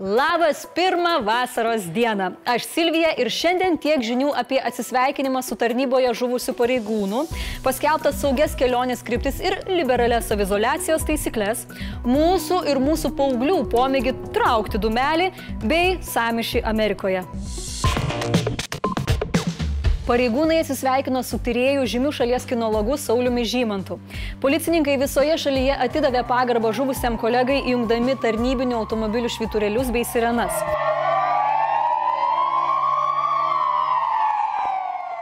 Labas pirmą vasaros dieną. Aš Silvija ir šiandien tiek žinių apie atsisveikinimą su tarnyboje žuvusių pareigūnų, paskelbtas saugias kelionės kryptis ir liberalias savizolacijos taisyklės, mūsų ir mūsų paauglių pomėgį traukti dumelį bei samišį Amerikoje. Pareigūnai atsisveikino su tyriejų žymių šalies kinologu Sauliumi Žymantu. Policininkai visoje šalyje atidavė pagarbą žuvusiam kolegai įjungdami tarnybinių automobilių šviturėlius bei sirenas.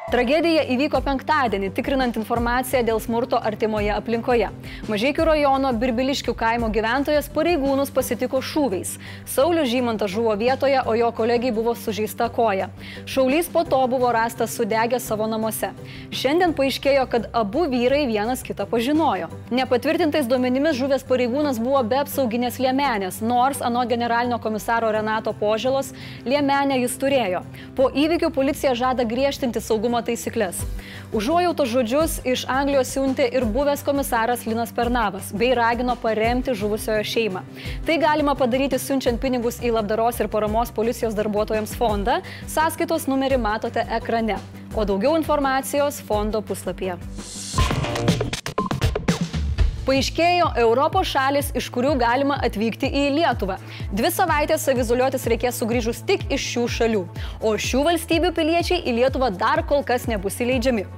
Tragedija įvyko penktadienį, tikrinant informaciją dėl smurto artimoje aplinkoje. Mažiekių rajono Birbiliškių kaimo gyventojas pareigūnus pasitiko šūviais. Saulis Žymantas žuvo vietoje, o jo kolegiai buvo sužeista koja. Šaulys po to buvo rastas sudegęs savo namuose. Šiandien paaiškėjo, kad abu vyrai vienas kitą pažinojo. Nepatvirtintais duomenimis žuvęs pareigūnas buvo be apsauginės liemenės, nors anot generalinio komisaro Renato Požėlos liemenę jis turėjo. Po įvykių policija žada griežtinti saugumo saugumo taisyklės. Užuojauto žodžius iš Anglijos siuntė ir buvęs komisaras Linas Pernavas, bei ragino paremti žuvusiojo šeimą. Tai galima padaryti siunčiant pinigus į labdaros ir paramos policijos darbuotojams fondą. Sąskaitos numerį matote ekrane. O daugiau informacijos fondo puslapyje. Paaiškėjo Europos šalis, iš kurių galima atvykti į Lietuvą. Dvi savaitės savizoliuotis reikės sugrįžus tik iš šių šalių, o šių valstybių piliečiai į Lietuvą dar kol kas nebus įleidžiami.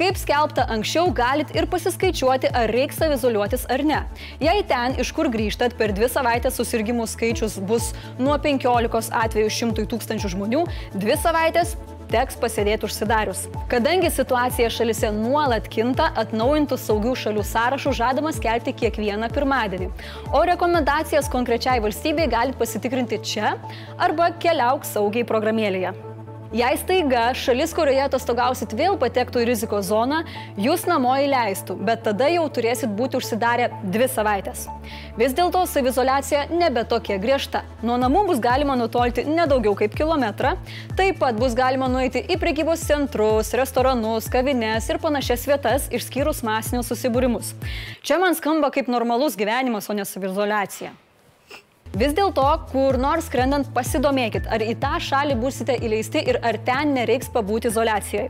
Kaip skelbta anksčiau, galit ir pasiskaičiuoti, ar reiks savizoliuotis ar ne. Jei ten, iš kur grįžtat, per dvi savaitės susirgymų skaičius bus nuo 15 atvejų 100 tūkstančių žmonių, dvi savaitės teks pasėdėti užsidarius. Kadangi situacija šalise nuolat kinta, atnaujintų saugių šalių sąrašų žadama skelbti kiekvieną pirmadienį. O rekomendacijas konkrečiai valstybei galite pasitikrinti čia arba keliauk saugiai programėlėje. Jei staiga šalis, kurioje atostogausit vėl patektų į rizikos zoną, jūs namo įleistų, bet tada jau turėsit būti užsidarę dvi savaitės. Vis dėlto savizolacija nebe tokia griežta. Nuo namų bus galima nutolti nedaugiau kaip kilometrą, taip pat bus galima nueiti į prekybos centrus, restoranus, kavines ir panašias vietas, išskyrus masinius susibūrimus. Čia man skamba kaip normalus gyvenimas, o ne savizolacija. Vis dėlto, kur nors skrendant pasidomėkit, ar į tą šalį būsite įleisti ir ar ten nereiks pabūti izolacijoje.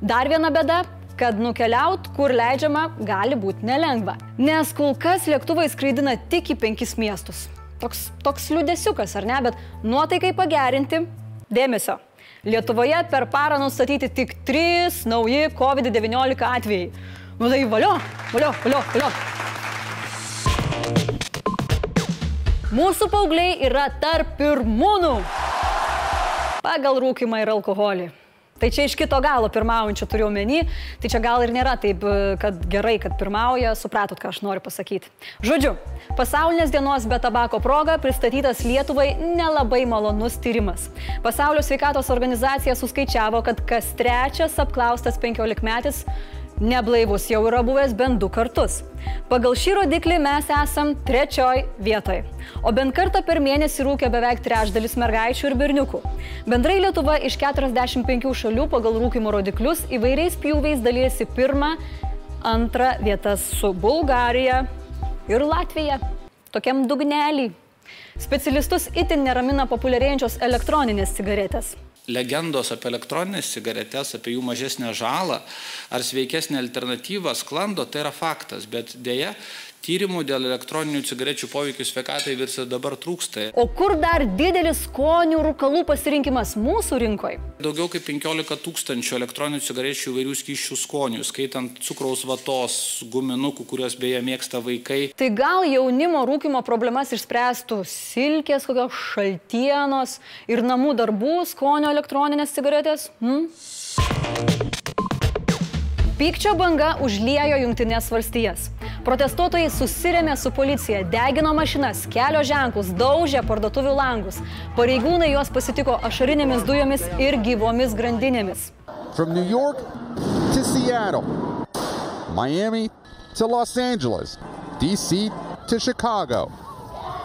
Dar viena bėda kad nukeliaut, kur leidžiama, gali būti nelengva. Nes kol kas lėktuvai skraidina tik į penkis miestus. Toks, toks liūdėsiukas, ar ne, bet nuotaikai pagerinti - dėmesio. Lietuvoje per parą nustatyti tik 3 nauji COVID-19 atvejai. Nu tai valio, valio, valio, valio. Mūsų paaugliai yra tarp pirmūnų pagal rūkimą ir alkoholį. Tai čia iš kito galo pirmaujančių turiu omeny, tai čia gal ir nėra taip, kad gerai, kad pirmauja, supratot, ką aš noriu pasakyti. Žodžiu, pasaulinės dienos be tabako proga pristatytas Lietuvai nelabai malonus tyrimas. Pasaulio sveikatos organizacija suskaičiavo, kad kas trečias apklaustas 15 metis neblaivus jau yra buvęs bent du kartus. Pagal šį rodiklį mes esam trečioj vietoj, o bent kartą per mėnesį rūkia beveik trečdalis mergaičių ir berniukų. Bendrai Lietuva iš 45 šalių pagal rūkimo rodiklius įvairiais pjūviais dalyjasi pirmą, antrą vietas su Bulgarija ir Latvija. Tokiam dugnelį. Specialistus itin neramina populiarėjančios elektroninės cigaretės legendos apie elektroninės cigaretes, apie jų mažesnę žalą ar sveikesnę alternatyvą sklando, tai yra faktas, bet dėja tyrimų dėl elektroninių cigarečių poveikio sveikatai vis dabar trūksta. O kur dar didelis skonių rūkalų pasirinkimas mūsų rinkoje? Daugiau kaip 15 tūkstančių elektroninių cigarečių įvairių skyščių skonių, skaitant cukraus vatos, guminukų, kuriuos beje mėgsta vaikai. Tai gal jaunimo rūkimo problemas išspręstų silkės, kokios šaltienos ir namų darbų skonio elektroninės cigaretės? Hmm? Pykčio banga užliejo Junktinės valstijas. Protestuotojai susirėmė su policija, degino mašinas, kelio ženklus, daužė parduotuvių langus. Pareigūnai juos pasitiko ašarinėmis dujomis ir gyvomis grandinėmis. From New York to Seattle, Miami to Los Angeles, DC to Chicago.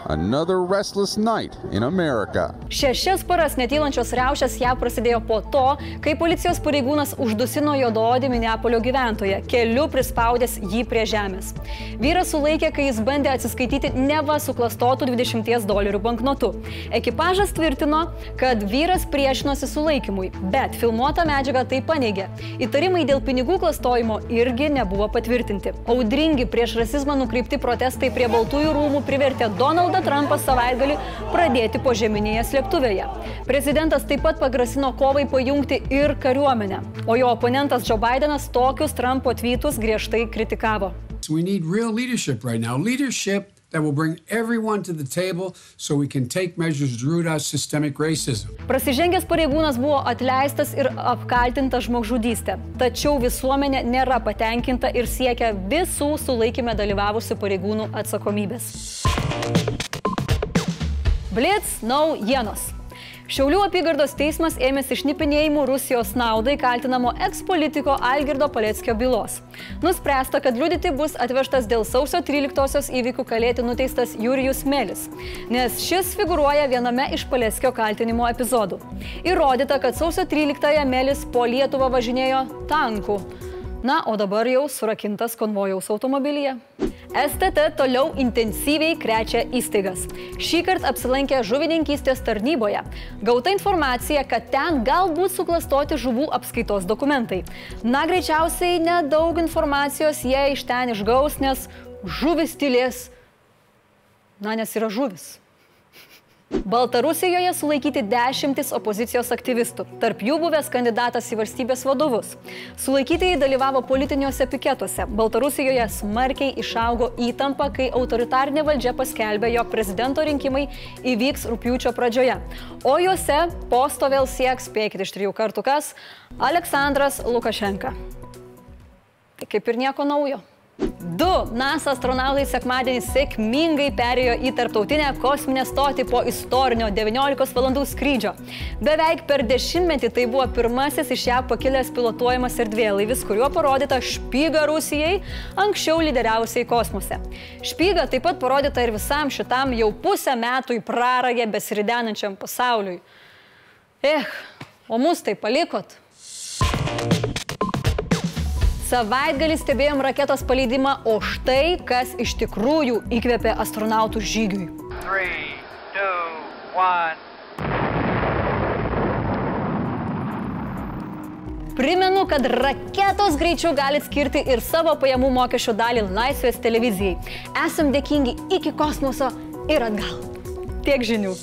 Another restless night in America. Šešias paras netylančios riaušės ją prasidėjo po to, kai policijos pareigūnas uždusino juodaodį Minneapolio gyventoją, keliu prispaudęs jį prie žemės. Vyras sulaikė, kai jis bandė atsiskaityti neva suklastotų 20 dolerių banknotų. Ekipažas tvirtino, kad vyras priešinosi sulaikymui, bet filmuota medžiaga tai paneigė. Įtarimai dėl pinigų klastojimo irgi nebuvo patvirtinti. Audringi prieš rasizmą nukreipti protestai prie Baltųjų rūmų privertė Donaldą Donaldą Trumpą savaitgalį pradėti požeminėje slėptuvėje. Prezidentas taip pat pagrasino kovai pajungti ir kariuomenę, o jo oponentas Joe Bidenas tokius Trumpo tvytus griežtai kritikavo. We need real leadership right now. Leadership that will bring everyone to the table so we can take measures to root out systemic racism. Prasižengęs pareigūnas buvo atleistas ir apkaltintas žmogžudystė. Tačiau visuomenė nėra patenkinta ir siekia visų sulaikymę dalyvavusių pareigūnų atsakomybės. Blitz naujienos. Šiaulių apygardos teismas ėmėsi šnipinėjimų Rusijos naudai kaltinamo ekspolitiko Algirdo Paleckio bylos. Nuspręsta, kad liudyti bus atvežtas dėl sausio 13-osios įvykių kalėti nuteistas Jurijus Melis, nes šis figuruoja viename iš Paleckio kaltinimo epizodų. Įrodyta, kad sausio 13-ąją Melis po Lietuvą važinėjo tankų. Na, o dabar jau surakintas konvojaus automobilyje. STT toliau intensyviai krečia įstaigas. Šį kartą apsilankė žuvininkystės tarnyboje. Gauta informacija, kad ten galbūt suklastoti žuvų apskaitos dokumentai. Na, greičiausiai nedaug informacijos jie iš ten išgaus, nes žuvis tylės. Na, nes yra žuvis. Baltarusijoje sulaikyti dešimtis opozicijos aktyvistų, tarp jų buvęs kandidatas į valstybės vadovus. Sulaikytieji dalyvavo politiniuose piketuose. Baltarusijoje smarkiai išaugo įtampa, kai autoritarinė valdžia paskelbė, jog prezidento rinkimai įvyks rūpiučio pradžioje. O juose posto vėl sieks, spėkit iš trijų kartų kas, Aleksandras Lukašenka. Tai kaip ir nieko naujo. Du NASA astronautai sekmadienį sėkmingai perėjo į tarptautinę kosminę stotį po istorinio 19 valandų skrydžio. Beveik per dešimtmetį tai buvo pirmasis iš ją pakilęs pilotuojamas erdvėlaivis, kuriuo parodyta špyga Rusijai, anksčiau lyderiausiai kosmose. Špyga taip pat parodyta ir visam šitam jau pusę metų į prarąją besiridenančiam pasauliui. Eh, o mus tai palikot. Savaitgalį stebėjom raketos paleidimą, o štai kas iš tikrųjų įkvėpė astronautų žygiui. Three, two, Primenu, kad raketos greičiau galite skirti ir savo pajamų mokesčio dalį Laisvės televizijai. Esam dėkingi iki kosmoso ir atgal. Tiek žinių.